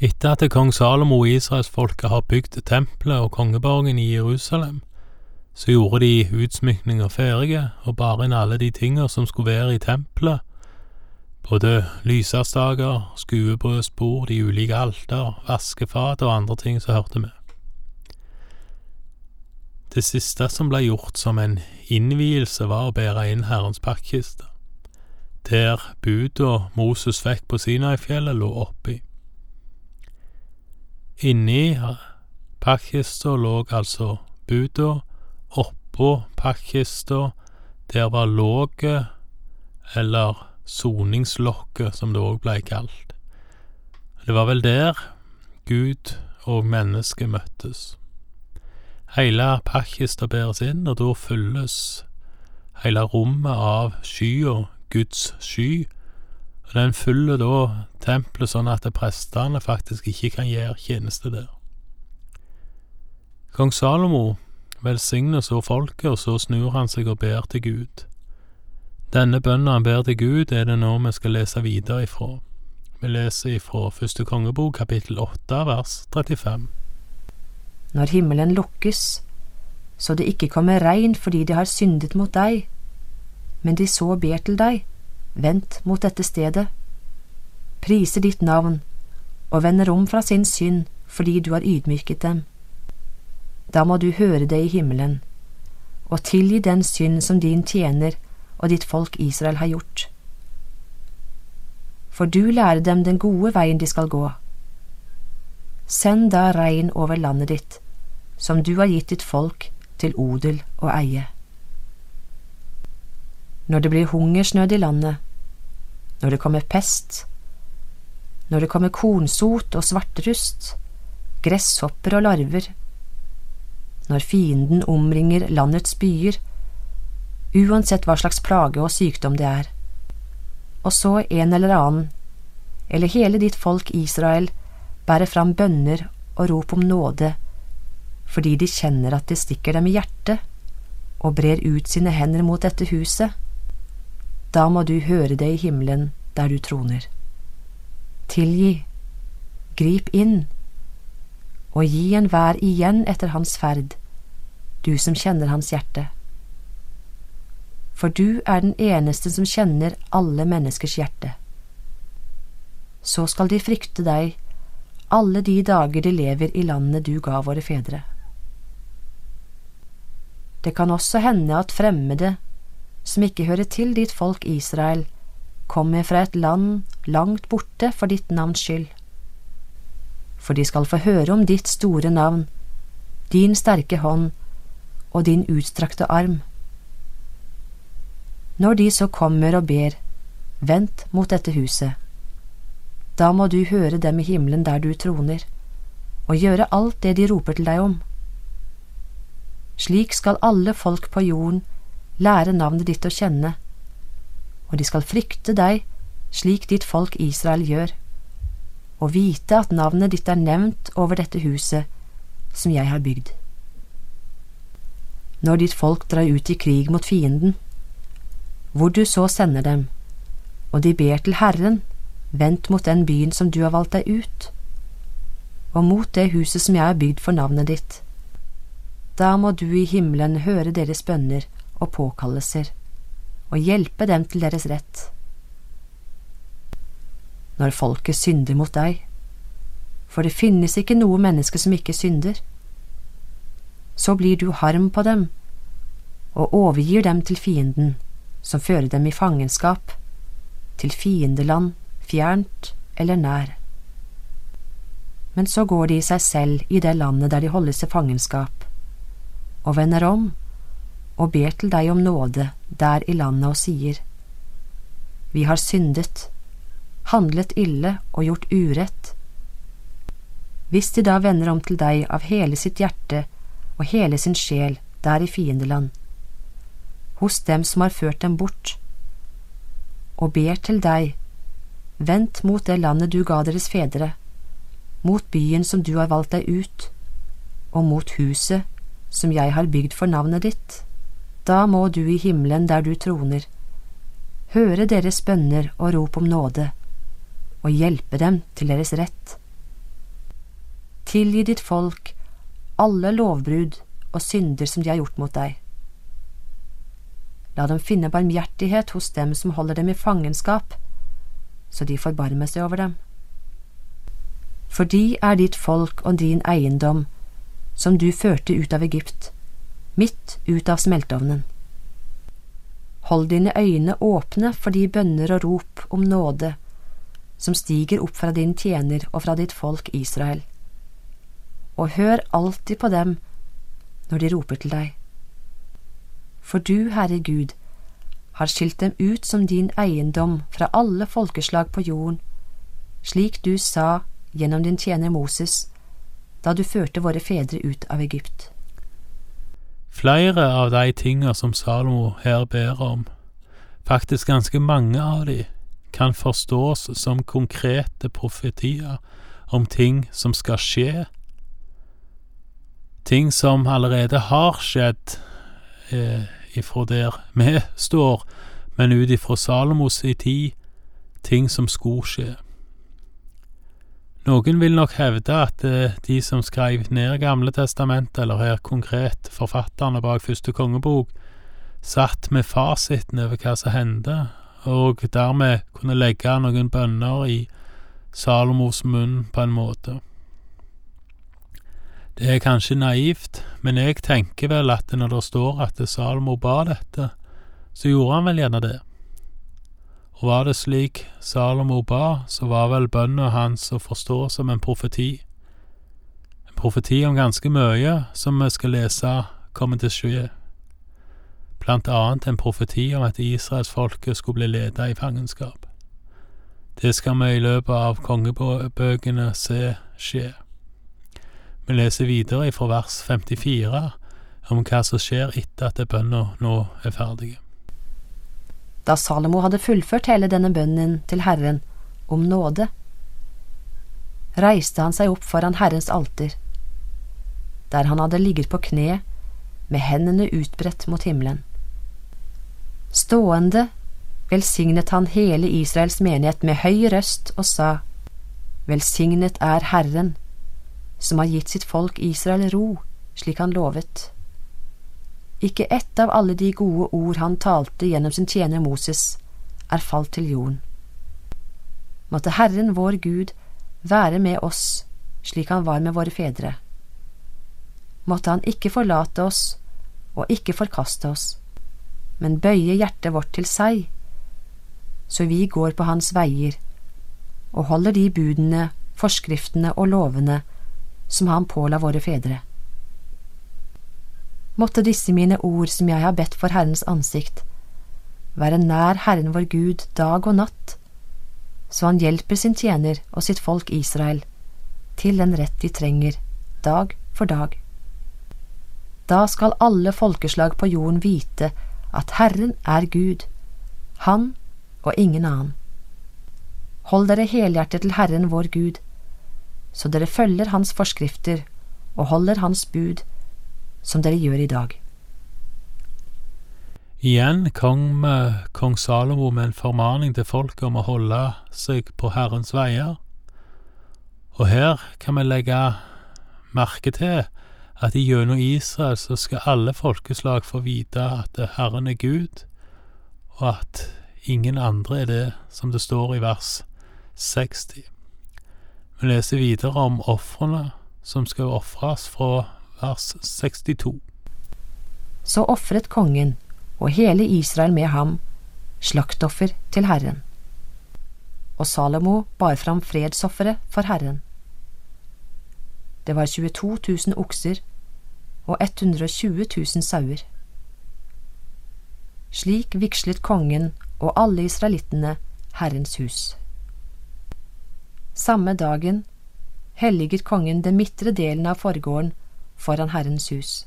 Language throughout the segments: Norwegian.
Etter at kong Salomo og israelsfolket har bygd tempelet og kongeborgen i Jerusalem, så gjorde de utsmykninger ferdige og bar inn alle de tinga som skulle være i tempelet, både lysestaker, skuebrødsbord, de ulike alter, vaskefat og andre ting som hørte med. Det siste som ble gjort som en innvielse, var å bære inn Herrens pakkkiste, der buda Moses fikk på Sinai-fjellet, lå oppi. Inni pakkista lå altså buda, oppå pakkista der var låget, eller soningslokket, som det òg blei kalt. Det var vel der Gud og mennesket møttes. Heile pakkista bæres inn, og da fylles hele rommet av skya, Guds sky, og den fyller da tempelet sånn at prestene faktisk ikke kan gjøre tjeneste der. Kong Salomo velsigner så folket, og så snur han seg og ber til Gud. Denne bønnen han ber til Gud, er det nå vi skal lese videre ifra. Vi leser ifra første kongebok, kapittel åtte, vers 35 når himmelen lukkes, så det ikke kommer regn fordi de har syndet mot deg, men de så ber til deg, vent mot dette stedet, priser ditt navn og vender om fra sin synd fordi du har ydmyket dem. Da må du høre det i himmelen, og tilgi den synd som din tjener og ditt folk Israel har gjort. For du lærer dem den gode veien de skal gå. Send da regn over landet ditt, som du har gitt ditt folk til odel og eie. Når det blir hungersnød i landet, når det kommer pest, når det kommer kornsot og svartrust, gresshopper og larver, når fienden omringer landets byer, uansett hva slags plage og sykdom det er, og så en eller annen, eller hele ditt folk Israel, bærer fram bønner og rop om nåde fordi de kjenner at det stikker dem i hjertet, og brer ut sine hender mot dette huset, da må du høre det i himmelen der du troner. Tilgi, grip inn, og gi enhver igjen etter hans ferd, du som kjenner hans hjerte. For du er den eneste som kjenner alle menneskers hjerte. Så skal de frykte deg alle de dager de lever i landet du ga våre fedre. Det kan også hende at fremmede, som ikke hører til ditt folk Israel, kommer fra et land langt borte for ditt navns skyld. For de skal få høre om ditt store navn, din sterke hånd og din utstrakte arm. Når de så kommer og ber, vent mot dette huset. Da må du høre dem i himmelen der du troner, og gjøre alt det de roper til deg om. Slik skal alle folk på jorden lære navnet ditt å kjenne, og de skal frykte deg slik ditt folk Israel gjør, og vite at navnet ditt er nevnt over dette huset som jeg har bygd. Når ditt folk drar ut i krig mot fienden, hvor du så sender dem, og de ber til Herren, vendt mot den byen som du har valgt deg ut, og mot det huset som jeg har bygd for navnet ditt. Da må du i himmelen høre deres bønner og påkallelser, og hjelpe dem til deres rett. Når folket synder mot deg, for det finnes ikke noe menneske som ikke synder, så blir du harm på dem og overgir dem til fienden, som fører dem i fangenskap, til fiendeland, fjernt eller nær. Men så går de i seg selv i det landet der de holdes i fangenskap, og vender om og ber til deg om nåde der i landet og sier, Vi har syndet, handlet ille og gjort urett. Hvis de da vender om til deg av hele sitt hjerte og hele sin sjel der i fiendeland, hos dem som har ført dem bort, og ber til deg, vent mot det landet du ga deres fedre, mot byen som du har valgt deg ut, og mot huset som jeg har bygd for navnet ditt, da må du i himmelen der du troner, høre deres bønner og rop om nåde, og hjelpe dem til deres rett, tilgi ditt folk alle lovbrudd og synder som de har gjort mot deg. La dem finne barmhjertighet hos dem som holder dem i fangenskap, så de forbarmer seg over dem. For de er ditt folk og din eiendom, som du førte ut av Egypt, midt ut av smelteovnen. Hold dine øyne åpne for de bønner og rop om nåde som stiger opp fra din tjener og fra ditt folk Israel. Og hør alltid på dem når de roper til deg. For du, Herre Gud, har skilt dem ut som din eiendom fra alle folkeslag på jorden, slik du sa gjennom din tjener Moses da du førte våre fedre ut av Egypt. Flere av de tinga som Salomo her ber om, faktisk ganske mange av de, kan forstås som konkrete profetier om ting som skal skje, ting som allerede har skjedd eh, ifra der vi står, men ut ifra Salomos i tid, ting som skulle skje. Noen vil nok hevde at eh, de som skrev ned Gamle testamentet, eller her konkret forfatterne bak første kongebok, satt med fasiten over hva som hendte, og dermed kunne legge noen bønner i Salomos munn på en måte. Det er kanskje naivt, men jeg tenker vel at når det står at Salomo ba dette, så gjorde han vel gjerne det. Og var det slik Salomo ba, så var vel bønna hans å forstå som en profeti. En profeti om ganske mye som vi skal lese kommer til å skje. Blant annet en profeti om at israelsfolket skulle bli ledet i fangenskap. Det skal vi i løpet av kongebøkene se skje. Vi leser videre fra vers 54 om hva som skjer etter at bønnen nå er ferdig. Da Salomo hadde fullført hele denne bønnen til Herren om nåde, reiste han seg opp foran Herrens alter, der han hadde ligget på kne med hendene utbredt mot himmelen. Stående velsignet han hele Israels menighet med høy røst og sa, Velsignet er Herren, som har gitt sitt folk Israel ro, slik han lovet. Ikke ett av alle de gode ord han talte gjennom sin tjener Moses, er falt til jorden. Måtte Herren vår Gud være med oss slik han var med våre fedre. Måtte han ikke forlate oss og ikke forkaste oss, men bøye hjertet vårt til seg, så vi går på hans veier og holder de budene, forskriftene og lovene som han påla våre fedre. Måtte disse mine ord som jeg har bedt for Herrens ansikt, være nær Herren vår Gud dag og natt, så han hjelper sin tjener og sitt folk Israel til den rett de trenger, dag for dag. Da skal alle folkeslag på jorden vite at Herren er Gud, Han og ingen annen. Hold dere helhjertet til Herren vår Gud, så dere følger Hans forskrifter og holder Hans bud, som dere gjør i dag. Igjen kom kong Salomo med en formaning til folket om å holde seg på Herrens veier. Og her kan vi legge merke til at gjennom Israel så skal alle folkeslag få vite at Herren er Gud, og at ingen andre er det, som det står i vers 60. Vi leser videre om ofrene som skal ofres fra vers 62. Så ofret kongen og hele Israel med ham slaktoffer til Herren. Og Salomo bar fram fredsofferet for Herren. Det var 22 000 okser og 120 000 sauer. Slik vigslet kongen og alle israelittene Herrens hus. Samme dagen helliget kongen den midtre delen av forgården foran Herrens hus.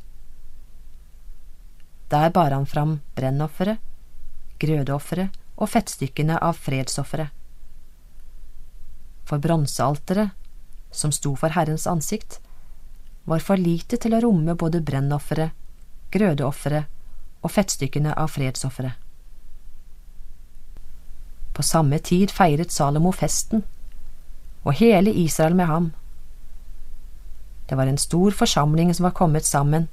Der bar han fram brennofferet, grødeofferet og fettstykkene av fredsofferet. For bronsealteret, som sto for Herrens ansikt, var for lite til å romme både brennofferet, grødeofferet og fettstykkene av fredsofferet. På samme tid feiret Salomo festen, og hele Israel med ham Det var en stor forsamling som var kommet sammen,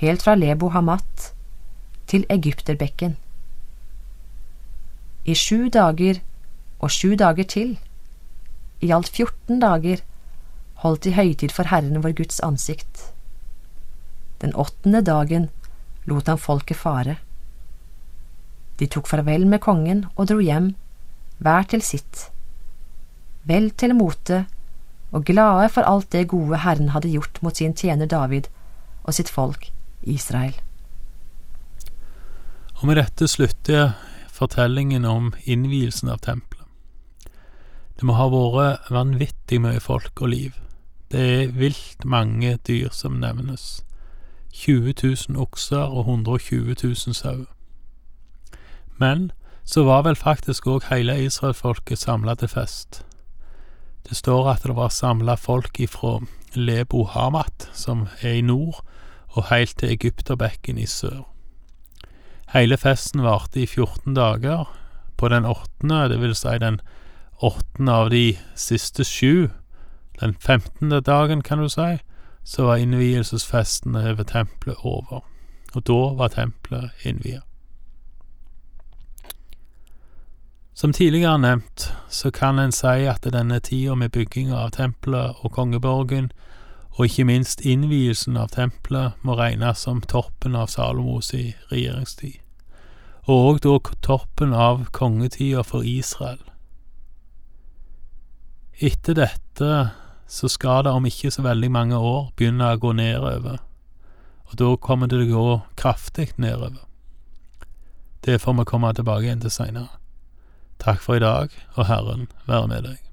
helt fra Lebo Hamat til Egypterbekken. I sju dager og sju dager til, i alt 14 dager, holdt de høytid for Herren vår Guds ansikt. Den åttende dagen lot han folket fare. De tok farvel med kongen og dro hjem, hver til sitt, vel til mote og glade for alt det gode Herren hadde gjort mot sin tjener David og sitt folk Israel. Og med dette slutter jeg fortellingen om innvielsen av tempelet. Det må ha vært vanvittig mye folk og liv. Det er vilt mange dyr som nevnes. 20 000 okser og 120 000 sauer. Men så var vel faktisk òg hele israelfolket samla til fest. Det står at det var samla folk ifra Lebo Hamat, som er i nord, og heilt til Egypterbekken i sør. Hele festen varte i 14 dager. På den åttende, det si den åttende av de siste sju, den femtende dagen, kan du si, så var innvielsesfesten over tempelet over. Og da var tempelet innviet. Som tidligere nevnt, så kan en si at denne tida med bygginga av tempelet og kongeborgen, og ikke minst innvielsen av tempelet, må regnes som toppen av Salomos i regjeringstid, og òg da toppen av kongetida for Israel. Etter dette så skal det om ikke så veldig mange år begynne å gå nedover, og da kommer det til å gå kraftig nedover. Det får vi komme tilbake igjen til seinere. Takk for i dag, og Herren være med deg.